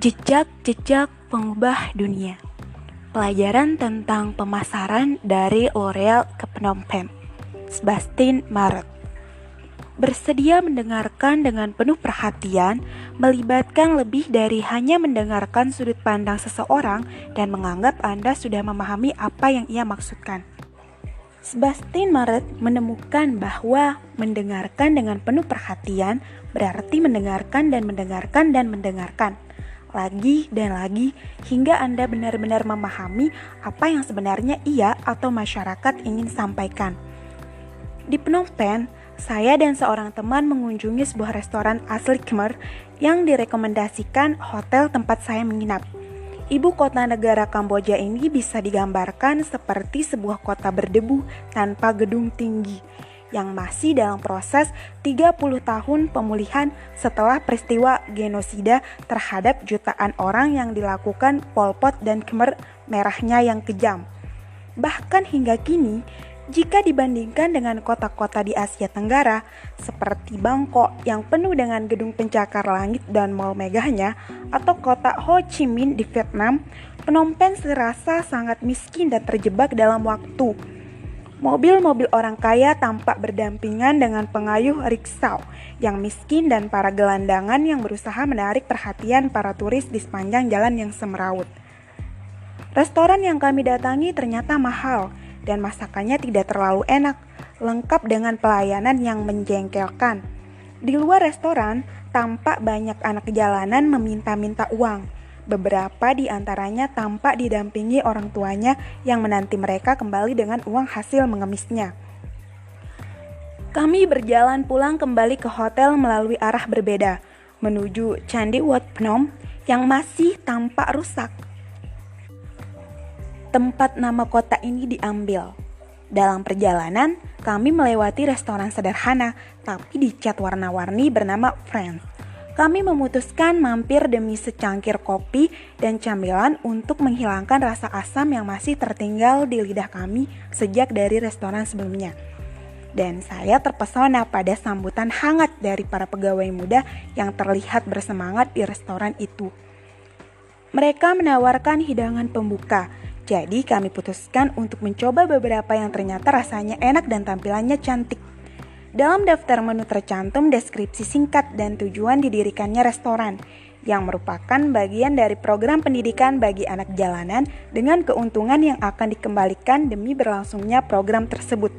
Jejak-jejak pengubah dunia. Pelajaran tentang pemasaran dari L'Oreal ke Phnom Penh. Sebastian Maret. Bersedia mendengarkan dengan penuh perhatian, melibatkan lebih dari hanya mendengarkan sudut pandang seseorang dan menganggap Anda sudah memahami apa yang ia maksudkan. Sebastian Maret menemukan bahwa mendengarkan dengan penuh perhatian berarti mendengarkan dan mendengarkan dan mendengarkan lagi dan lagi hingga Anda benar-benar memahami apa yang sebenarnya ia atau masyarakat ingin sampaikan. Di Phnom Penh, saya dan seorang teman mengunjungi sebuah restoran asli Khmer yang direkomendasikan hotel tempat saya menginap. Ibu kota negara Kamboja ini bisa digambarkan seperti sebuah kota berdebu tanpa gedung tinggi yang masih dalam proses 30 tahun pemulihan setelah peristiwa genosida terhadap jutaan orang yang dilakukan Pol Pot dan Khmer Merahnya yang kejam. Bahkan hingga kini, jika dibandingkan dengan kota-kota di Asia Tenggara seperti Bangkok yang penuh dengan gedung pencakar langit dan mall megahnya atau kota Ho Chi Minh di Vietnam, Phnom Penh serasa sangat miskin dan terjebak dalam waktu Mobil-mobil orang kaya tampak berdampingan dengan pengayuh riksau yang miskin dan para gelandangan yang berusaha menarik perhatian para turis di sepanjang jalan yang semeraut. Restoran yang kami datangi ternyata mahal dan masakannya tidak terlalu enak, lengkap dengan pelayanan yang menjengkelkan. Di luar restoran, tampak banyak anak jalanan meminta-minta uang Beberapa di antaranya tampak didampingi orang tuanya yang menanti mereka kembali dengan uang hasil mengemisnya. Kami berjalan pulang kembali ke hotel melalui arah berbeda, menuju Candi Wat Phnom yang masih tampak rusak. Tempat nama kota ini diambil. Dalam perjalanan, kami melewati restoran sederhana tapi dicat warna-warni bernama Friends kami memutuskan mampir demi secangkir kopi dan camilan untuk menghilangkan rasa asam yang masih tertinggal di lidah kami sejak dari restoran sebelumnya. Dan saya terpesona pada sambutan hangat dari para pegawai muda yang terlihat bersemangat di restoran itu. Mereka menawarkan hidangan pembuka, jadi kami putuskan untuk mencoba beberapa yang ternyata rasanya enak dan tampilannya cantik. Dalam daftar menu tercantum deskripsi singkat dan tujuan didirikannya restoran yang merupakan bagian dari program pendidikan bagi anak jalanan dengan keuntungan yang akan dikembalikan demi berlangsungnya program tersebut.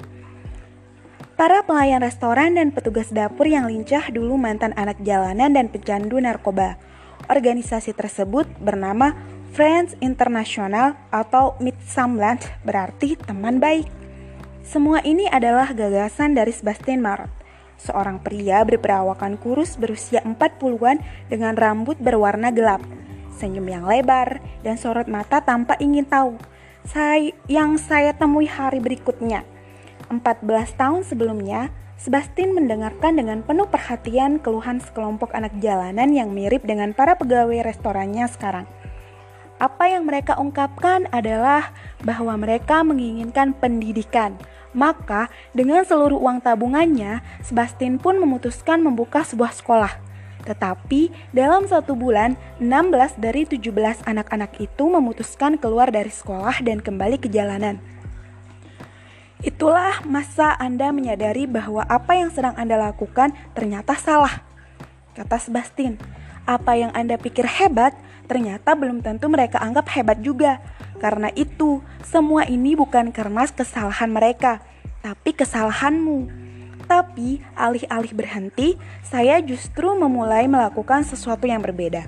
Para pelayan restoran dan petugas dapur yang lincah dulu mantan anak jalanan dan pecandu narkoba. Organisasi tersebut bernama Friends International atau Mitsamland berarti teman baik. Semua ini adalah gagasan dari Sebastian Marot, seorang pria berperawakan kurus berusia 40-an dengan rambut berwarna gelap, senyum yang lebar, dan sorot mata tanpa ingin tahu. Saya, yang saya temui hari berikutnya. 14 tahun sebelumnya, Sebastian mendengarkan dengan penuh perhatian keluhan sekelompok anak jalanan yang mirip dengan para pegawai restorannya sekarang. Apa yang mereka ungkapkan adalah bahwa mereka menginginkan pendidikan, maka, dengan seluruh uang tabungannya, Sebastian pun memutuskan membuka sebuah sekolah. Tetapi, dalam satu bulan, 16 dari 17 anak-anak itu memutuskan keluar dari sekolah dan kembali ke jalanan. Itulah masa Anda menyadari bahwa apa yang sedang Anda lakukan ternyata salah. Kata Sebastian, apa yang Anda pikir hebat, ternyata belum tentu mereka anggap hebat juga. Karena itu, semua ini bukan karena kesalahan mereka, tapi kesalahanmu. Tapi, alih-alih berhenti, saya justru memulai melakukan sesuatu yang berbeda.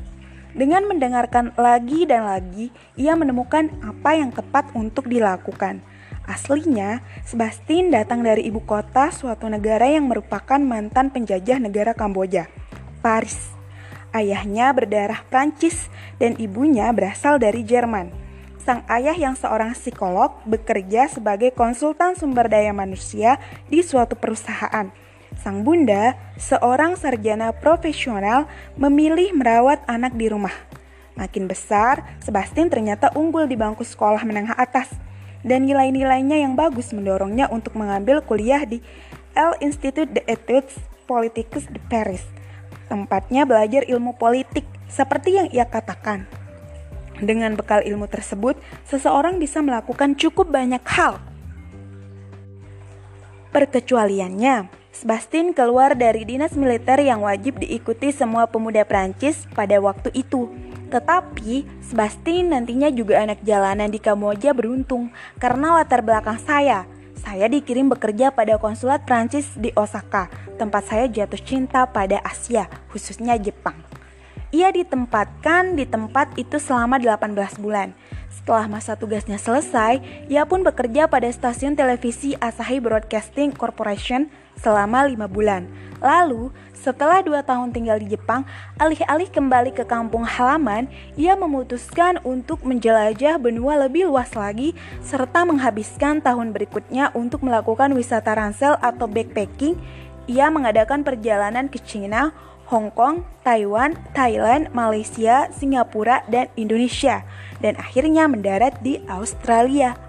Dengan mendengarkan lagi dan lagi, ia menemukan apa yang tepat untuk dilakukan. Aslinya, Sebastian datang dari ibu kota suatu negara yang merupakan mantan penjajah negara Kamboja, Paris. Ayahnya berdarah Prancis dan ibunya berasal dari Jerman. Sang ayah yang seorang psikolog bekerja sebagai konsultan sumber daya manusia di suatu perusahaan. Sang bunda, seorang sarjana profesional, memilih merawat anak di rumah. Makin besar, Sebastian ternyata unggul di bangku sekolah menengah atas, dan nilai-nilainya yang bagus mendorongnya untuk mengambil kuliah di L Institut d'Etudes Politiques de Paris. Tempatnya belajar ilmu politik Seperti yang ia katakan, dengan bekal ilmu tersebut, seseorang bisa melakukan cukup banyak hal. Perkecualiannya, Sebastian keluar dari dinas militer yang wajib diikuti semua pemuda Prancis pada waktu itu. Tetapi, Sebastian nantinya juga anak jalanan di Kamboja beruntung karena latar belakang saya. Saya dikirim bekerja pada konsulat Prancis di Osaka, tempat saya jatuh cinta pada Asia, khususnya Jepang. Ia ditempatkan di tempat itu selama 18 bulan. Setelah masa tugasnya selesai, ia pun bekerja pada stasiun televisi Asahi Broadcasting Corporation selama lima bulan. Lalu, setelah dua tahun tinggal di Jepang, alih-alih kembali ke kampung halaman, ia memutuskan untuk menjelajah benua lebih luas lagi, serta menghabiskan tahun berikutnya untuk melakukan wisata ransel atau backpacking. Ia mengadakan perjalanan ke China, Hong Kong, Taiwan, Thailand, Malaysia, Singapura, dan Indonesia, dan akhirnya mendarat di Australia.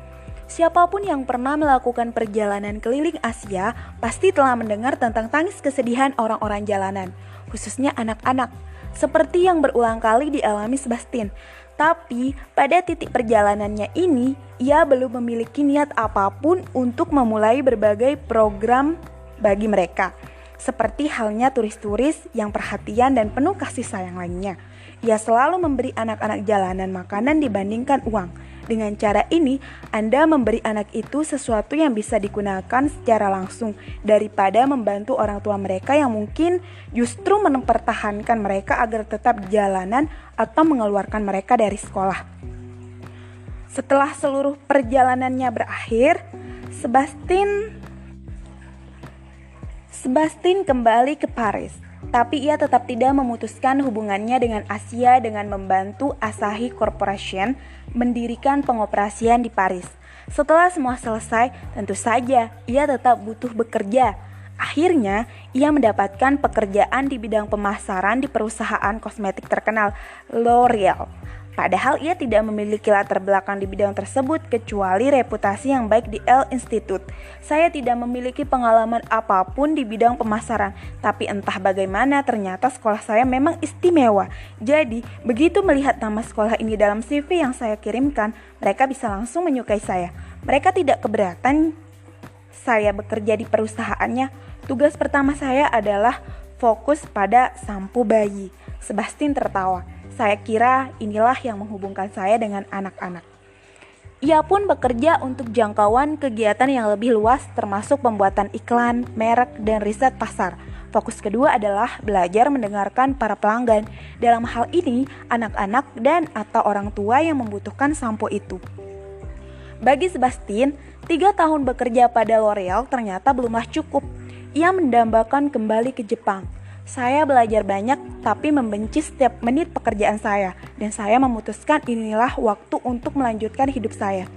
Siapa pun yang pernah melakukan perjalanan keliling Asia pasti telah mendengar tentang tangis kesedihan orang-orang jalanan, khususnya anak-anak, seperti yang berulang kali dialami Sebastian. Tapi pada titik perjalanannya ini, ia belum memiliki niat apa pun untuk memulai berbagai program bagi mereka. Seperti halnya turis-turis yang perhatian dan penuh kasih sayang lainnya. Ia selalu memberi anak-anak jalanan makanan dibandingkan uang. Dengan cara ini, Anda memberi anak itu sesuatu yang bisa digunakan secara langsung daripada membantu orang tua mereka yang mungkin justru mempertahankan mereka agar tetap di jalanan atau mengeluarkan mereka dari sekolah. Setelah seluruh perjalanannya berakhir, Sebastian Sebastian kembali ke Paris, tapi ia tetap tidak memutuskan hubungannya dengan Asia dengan membantu Asahi Corporation mendirikan pengoperasian di Paris. Setelah semua selesai, tentu saja ia tetap butuh bekerja. Akhirnya, ia mendapatkan pekerjaan di bidang pemasaran di perusahaan kosmetik terkenal L'Oreal. Padahal ia tidak memiliki latar belakang di bidang tersebut kecuali reputasi yang baik di L Institute. Saya tidak memiliki pengalaman apa pun di bidang pemasaran, tapi entah bagaimana ternyata sekolah saya memang istimewa. Jadi, begitu melihat nama sekolah ini dalam CV yang saya kirimkan, mereka bisa langsung menyukai saya. Mereka tidak keberatan saya bekerja di perusahaannya. Tugas pertama saya adalah fokus pada sampo bayi. Sebastian tertawa. Saya kira inilah yang menghubungkan saya dengan anak-anak. Ia pun bekerja untuk jangkauan kegiatan yang lebih luas termasuk pembuatan iklan, merek, dan riset pasar. Fokus kedua adalah belajar mendengarkan para pelanggan. Dalam hal ini, anak-anak dan atau orang tua yang membutuhkan sampo itu. Bagi Sebastian, tiga tahun bekerja pada L'Oreal ternyata belumlah cukup. Ia mendambakan kembali ke Jepang. Saya belajar banyak, tapi membenci setiap menit pekerjaan saya, dan saya memutuskan inilah waktu untuk melanjutkan hidup saya.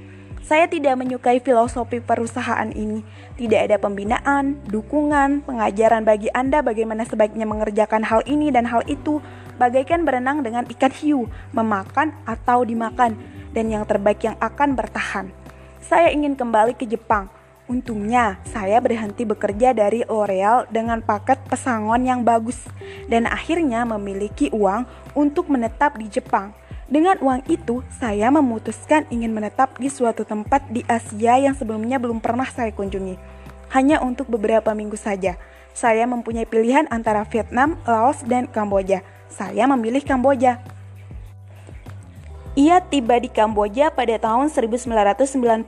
Saya tidak menyukai filosofi perusahaan ini. Tidak ada pembinaan, dukungan, pengajaran bagi Anda bagaimana sebaiknya mengerjakan hal ini dan hal itu, bagaikan berenang dengan ikan hiu, memakan atau dimakan, dan yang terbaik yang akan bertahan. Saya ingin kembali ke Jepang Untungnya, saya berhenti bekerja dari L'Oreal dengan paket pesangon yang bagus dan akhirnya memiliki uang untuk menetap di Jepang. Dengan uang itu, saya memutuskan ingin menetap di suatu tempat di Asia yang sebelumnya belum pernah saya kunjungi. Hanya untuk beberapa minggu saja. Saya mempunyai pilihan antara Vietnam, Laos, dan Kamboja. Saya memilih Kamboja. Ia tiba di Kamboja pada tahun 1994,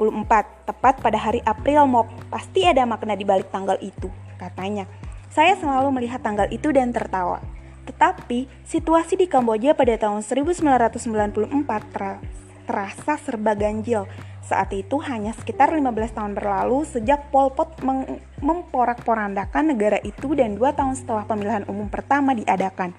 tepat pada hari April Mop. Pasti ada makna di balik tanggal itu, katanya. Saya selalu melihat tanggal itu dan tertawa. Tetapi, situasi di Kamboja pada tahun 1994 ter terasa serba ganjil. Saat itu hanya sekitar 15 tahun berlalu sejak Pol Pot memporak-porandakan negara itu dan dua tahun setelah pemilihan umum pertama diadakan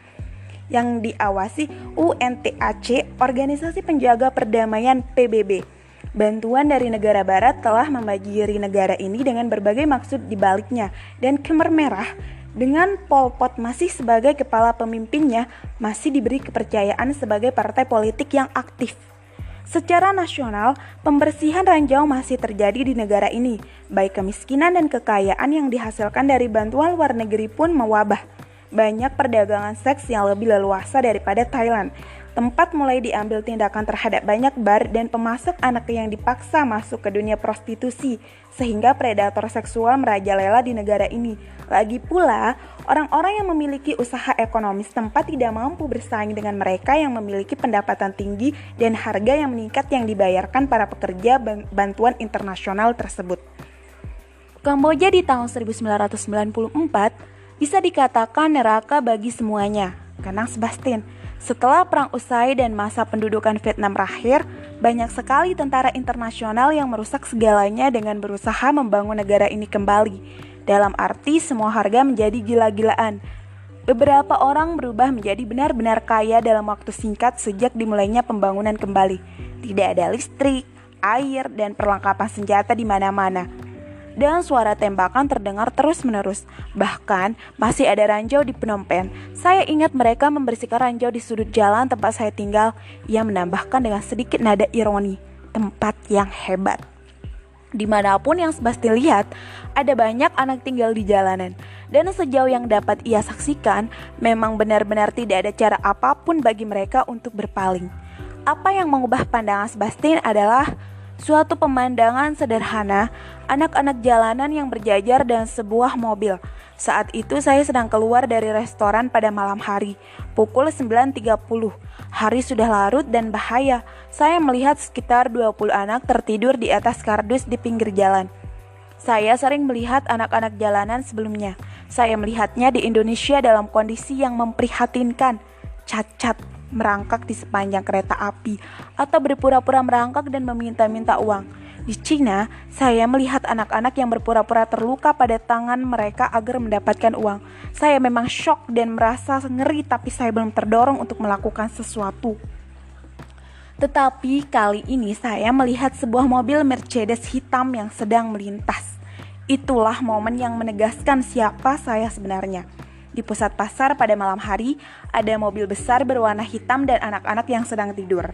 yang diawasi UNTAC, Organisasi Penjaga Perdamaian PBB. Bantuan dari negara barat telah membajiri negara ini dengan berbagai maksud di baliknya dan Khmer Merah dengan Pol Pot masih sebagai kepala pemimpinnya masih diberi kepercayaan sebagai partai politik yang aktif. Secara nasional, pembersihan ranjau masih terjadi di negara ini, baik kemiskinan dan kekayaan yang dihasilkan dari bantuan luar negeri pun mewabah. Banyak perdagangan seks yang lebih leluasa daripada Thailand. Tempat mulai diambil tindakan terhadap banyak bar dan pemasok anak yang dipaksa masuk ke dunia prostitusi, sehingga predator seksual merajalela di negara ini. Lagi pula, orang-orang yang memiliki usaha ekonomis tempat tidak mampu bersaing dengan mereka yang memiliki pendapatan tinggi dan harga yang meningkat yang dibayarkan para pekerja bantuan internasional tersebut. Kamboja di tahun 1994 bisa dikatakan neraka bagi semuanya, Kanang Sebastian setelah perang usai dan masa pendudukan Vietnam berakhir, banyak sekali tentara internasional yang merusak segalanya dengan berusaha membangun negara ini kembali. Dalam arti semua harga menjadi gila-gilaan. Beberapa orang berubah menjadi benar-benar kaya dalam waktu singkat sejak dimulainya pembangunan kembali. Tidak ada listrik, air, dan perlengkapan senjata di mana-mana dan suara tembakan terdengar terus-menerus. Bahkan, masih ada ranjau di Phnom. Saya ingat mereka membersihkan ranjau di sudut jalan tempat saya tinggal. Ia menambahkan dengan sedikit nada ironi, tempat yang hebat. Di mana pun yang Sebastian lihat, ada banyak anak tinggal di jalanan. Dan sejauh yang dapat ia saksikan, memang benar-benar tidak ada cara apa pun bagi mereka untuk berpaling. Apa yang mengubah pandangan Sebastian adalah Suatu pemandangan sederhana, anak-anak jalanan yang berjajar dan sebuah mobil. Saat itu saya sedang keluar dari restoran pada malam hari, pukul 9.30. Hari sudah larut dan bahaya. Saya melihat sekitar 20 anak tertidur di atas kardus di pinggir jalan. Saya sering melihat anak-anak jalanan sebelumnya. Saya melihatnya di Indonesia dalam kondisi yang memprihatinkan, cacat, merangkak di sepanjang kereta api atau berpura-pura merangkak dan meminta-minta uang. Di Cina, saya melihat anak-anak yang berpura-pura terluka pada tangan mereka agar mendapatkan uang. Saya memang shock dan merasa ngeri tapi saya belum terdorong untuk melakukan sesuatu. Tetapi kali ini saya melihat sebuah mobil Mercedes hitam yang sedang melintas. Itulah momen yang menegaskan siapa saya sebenarnya. Di pusat pasar pada malam hari, ada mobil besar berwarna hitam dan anak-anak yang sedang tidur.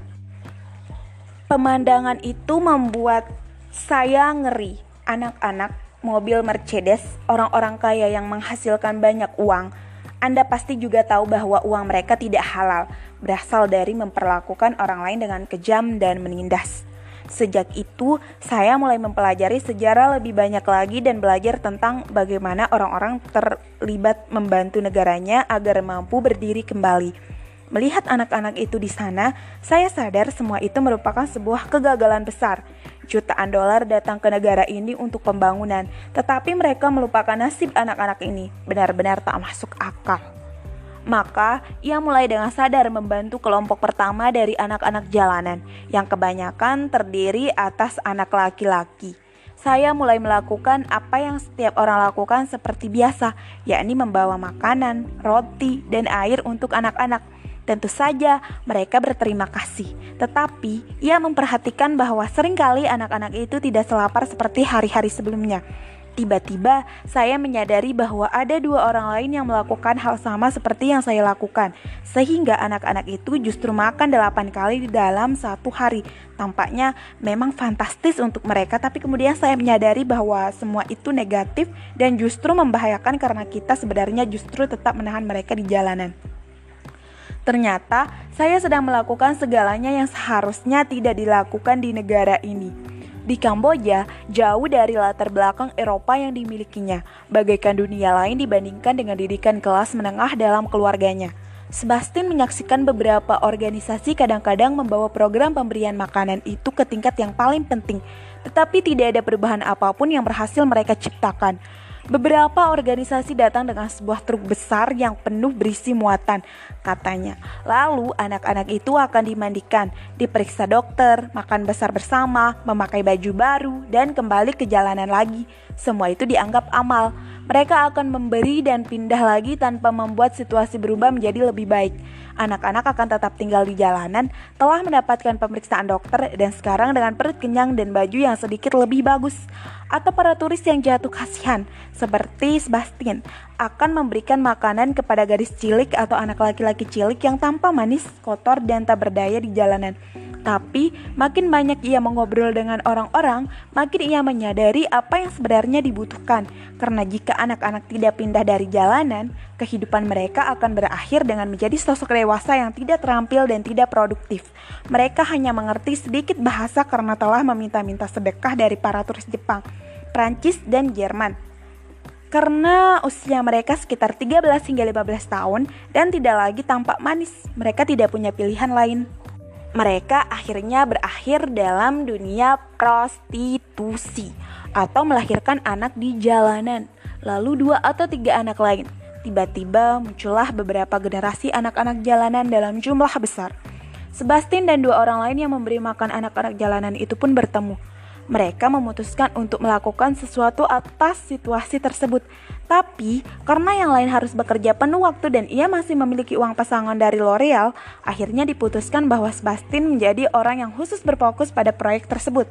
Pemandangan itu membuat saya ngeri. Anak-anak, mobil Mercedes, orang-orang kaya yang menghasilkan banyak uang. Anda pasti juga tahu bahwa uang mereka tidak halal, berasal dari memperlakukan orang lain dengan kejam dan menindas. Sejak itu, saya mulai mempelajari sejarah lebih banyak lagi dan belajar tentang bagaimana orang-orang terlibat membantu negaranya agar mampu berdiri kembali. Melihat anak-anak itu di sana, saya sadar semua itu merupakan sebuah kegagalan besar. Jutaan dolar datang ke negara ini untuk pembangunan, tetapi mereka melupakan nasib anak-anak ini. Benar-benar tak masuk akal. Maka ia mulai dengan sadar membantu kelompok pertama dari anak-anak jalanan yang kebanyakan terdiri atas anak laki-laki. Saya mulai melakukan apa yang setiap orang lakukan seperti biasa, yakni membawa makanan, roti, dan air untuk anak-anak. Tentu saja mereka berterima kasih, tetapi ia memperhatikan bahwa sering kali anak-anak itu tidak selapar seperti hari-hari sebelumnya. Tiba-tiba saya menyadari bahwa ada dua orang lain yang melakukan hal sama seperti yang saya lakukan, sehingga anak-anak itu justru makan delapan kali di dalam satu hari. Tampaknya memang fantastis untuk mereka, tapi kemudian saya menyadari bahwa semua itu negatif dan justru membahayakan karena kita sebenarnya justru tetap menahan mereka di jalanan. Ternyata saya sedang melakukan segalanya yang seharusnya tidak dilakukan di negara ini. Di Kamboja, jauh dari latar belakang Eropa yang dimilikinya, bagaikan dunia lain dibandingkan dengan didikan kelas menengah dalam keluarganya. Sebastian menyaksikan beberapa organisasi kadang-kadang membawa program pemberian makanan itu ke tingkat yang paling penting, tetapi tidak ada perubahan apa pun yang berhasil mereka ciptakan. Beberapa organisasi datang dengan sebuah truk besar yang penuh berisi muatan, katanya. Lalu anak-anak itu akan dimandikan, diperiksa dokter, makan besar bersama, memakai baju baru, dan kembali ke jalanan lagi. Semua itu dianggap amal. Mereka akan memberi dan pindah lagi tanpa membuat situasi berubah menjadi lebih baik anak-anak akan tetap tinggal di jalanan, telah mendapatkan pemeriksaan dokter dan sekarang dengan perut kenyang dan baju yang sedikit lebih bagus. Atau para turis yang jatuh kasihan, seperti Sebastian, akan memberikan makanan kepada gadis cilik atau anak laki-laki cilik yang tampak manis, kotor, dan tak berdaya di jalanan. Tapi makin banyak ia mengobrol dengan orang-orang, makin ia menyadari apa yang sebenarnya dibutuhkan. Karena jika anak-anak tidak pindah dari jalanan, kehidupan mereka akan berakhir dengan menjadi sosok dewasa yang tidak terampil dan tidak produktif. Mereka hanya mengerti sedikit bahasa karena telah meminta-minta sedekah dari para turis Jepang, Prancis, dan Jerman. Karena usia mereka sekitar 13 hingga 15 tahun dan tidak lagi tampak manis, mereka tidak punya pilihan lain mereka akhirnya berakhir dalam dunia prostitusi atau melahirkan anak di jalanan, lalu dua atau tiga anak lain. Tiba-tiba muncullah beberapa generasi anak-anak jalanan dalam jumlah besar. Sebastian dan dua orang lain yang memberi makan anak-anak jalanan itu pun bertemu. Mereka memutuskan untuk melakukan sesuatu atas situasi tersebut. Tapi, karena yang lain harus bekerja penuh waktu dan ia masih memiliki uang pasangan dari L'Oreal, akhirnya diputuskan bahwa Sebastian menjadi orang yang khusus berfokus pada proyek tersebut.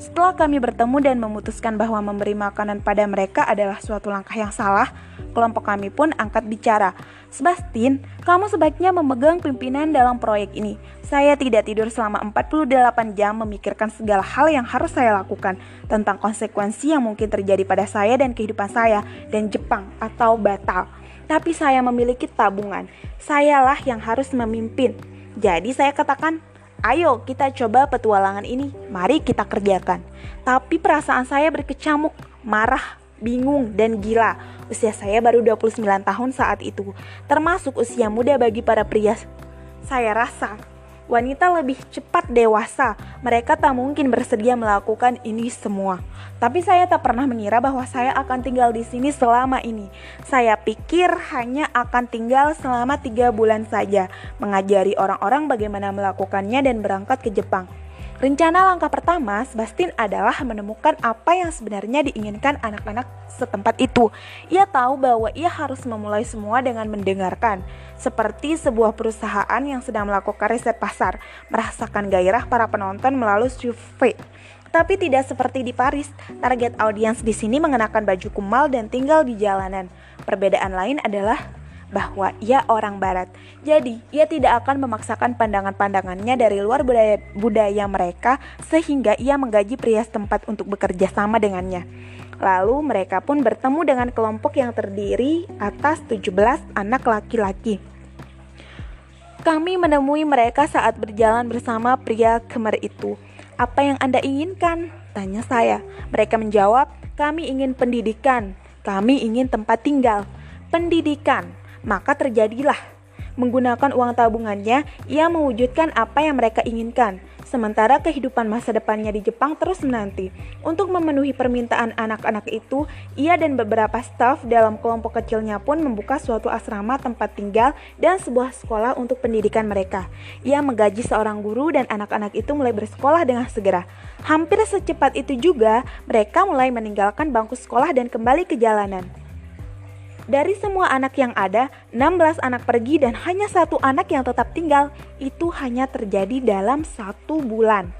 Setelah kami bertemu dan memutuskan bahwa memberi makanan pada mereka adalah suatu langkah yang salah, kelompok kami pun angkat bicara. Sebastian, kamu sebaiknya memegang pimpinan dalam proyek ini. Saya tidak tidur selama 48 jam memikirkan segala hal yang harus saya lakukan tentang konsekuensi yang mungkin terjadi pada saya dan kehidupan saya dan Jepang atau batal. Tapi saya memiliki tabungan. Sayalah yang harus memimpin. Jadi saya katakan, Ayo kita coba petualangan ini, mari kita kerjakan. Tapi perasaan saya berkecamuk, marah, bingung, dan gila. Usia saya baru 29 tahun saat itu, termasuk usia muda bagi para pria. Saya rasa wanita lebih cepat dewasa. Mereka tak mungkin bersedia melakukan ini semua. Tapi saya tak pernah mengira bahwa saya akan tinggal di sini selama ini. Saya pikir hanya akan tinggal selama tiga bulan saja, mengajari orang-orang bagaimana melakukannya dan berangkat ke Jepang. Rencana langkah pertama Sebastian adalah menemukan apa yang sebenarnya diinginkan anak-anak setempat itu. Ia tahu bahwa ia harus memulai semua dengan mendengarkan, seperti sebuah perusahaan yang sedang melakukan riset pasar, merasakan gairah para penonton melalui survei. Tapi tidak seperti di Paris, target audiens di sini mengenakan baju kumal dan tinggal di jalanan. Perbedaan lain adalah bahwa ia orang barat. Jadi, ia tidak akan memaksakan pandangan-pandangannya dari luar budaya, budaya mereka sehingga ia menggaji pria setempat untuk bekerja sama dengannya. Lalu mereka pun bertemu dengan kelompok yang terdiri atas 17 anak laki-laki. Kami menemui mereka saat berjalan bersama pria kemer itu. Apa yang Anda inginkan? Tanya saya. Mereka menjawab, kami ingin pendidikan, kami ingin tempat tinggal. Pendidikan, maka terjadilah. Menggunakan uang tabungannya, ia mewujudkan apa yang mereka inginkan. Sementara kehidupan masa depannya di Jepang terus menanti. Untuk memenuhi permintaan anak-anak itu, ia dan beberapa staf dalam kelompok kecilnya pun membuka suatu asrama tempat tinggal dan sebuah sekolah untuk pendidikan mereka. Ia menggaji seorang guru dan anak-anak itu mulai bersekolah dengan segera. Hampir secepat itu juga, mereka mulai meninggalkan bangku sekolah dan kembali ke jalanan. Dari semua anak yang ada, 16 anak pergi dan hanya satu anak yang tetap tinggal. Itu hanya terjadi dalam satu bulan.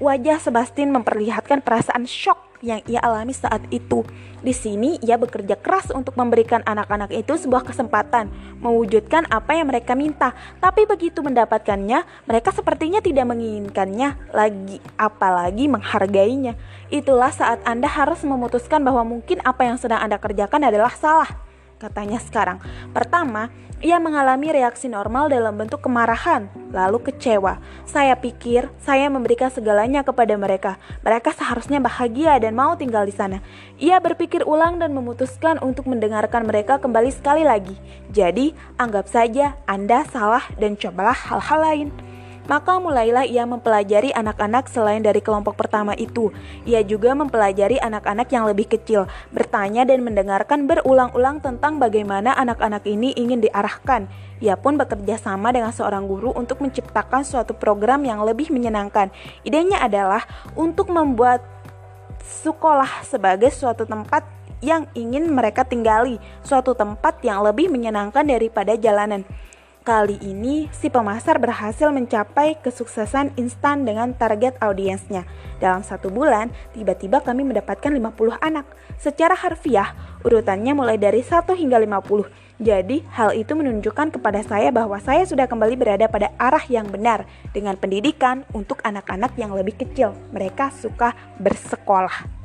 Wajah Sebastian memperlihatkan perasaan shock yang ia alami saat itu. Di sini ia bekerja keras untuk memberikan anak-anak itu sebuah kesempatan mewujudkan apa yang mereka minta. Tapi begitu mendapatkannya, mereka sepertinya tidak menginginkannya lagi, apalagi menghargainya. Itulah saat Anda harus memutuskan bahwa mungkin apa yang sedang Anda kerjakan adalah salah katanya sekarang. Pertama, ia mengalami reaksi normal dalam bentuk kemarahan, lalu kecewa. Saya pikir saya memberikan segalanya kepada mereka. Mereka seharusnya bahagia dan mau tinggal di sana. Ia berpikir ulang dan memutuskan untuk mendengarkan mereka kembali sekali lagi. Jadi, anggap saja Anda salah dan cobalah hal-hal lain. Maka mulailah ia mempelajari anak-anak selain dari kelompok pertama itu. Ia juga mempelajari anak-anak yang lebih kecil, bertanya dan mendengarkan berulang-ulang tentang bagaimana anak-anak ini ingin diarahkan. Ia pun bekerja sama dengan seorang guru untuk menciptakan suatu program yang lebih menyenangkan. Idenya adalah untuk membuat sekolah sebagai suatu tempat yang ingin mereka tinggali, suatu tempat yang lebih menyenangkan daripada jalanan. Kali ini, si pemasar berhasil mencapai kesuksesan instan dengan target audiensnya. Dalam satu bulan, tiba-tiba kami mendapatkan 50 anak. Secara harfiah, urutannya mulai dari 1 hingga 50. Jadi, hal itu menunjukkan kepada saya bahwa saya sudah kembali berada pada arah yang benar dengan pendidikan untuk anak-anak yang lebih kecil. Mereka suka bersekolah.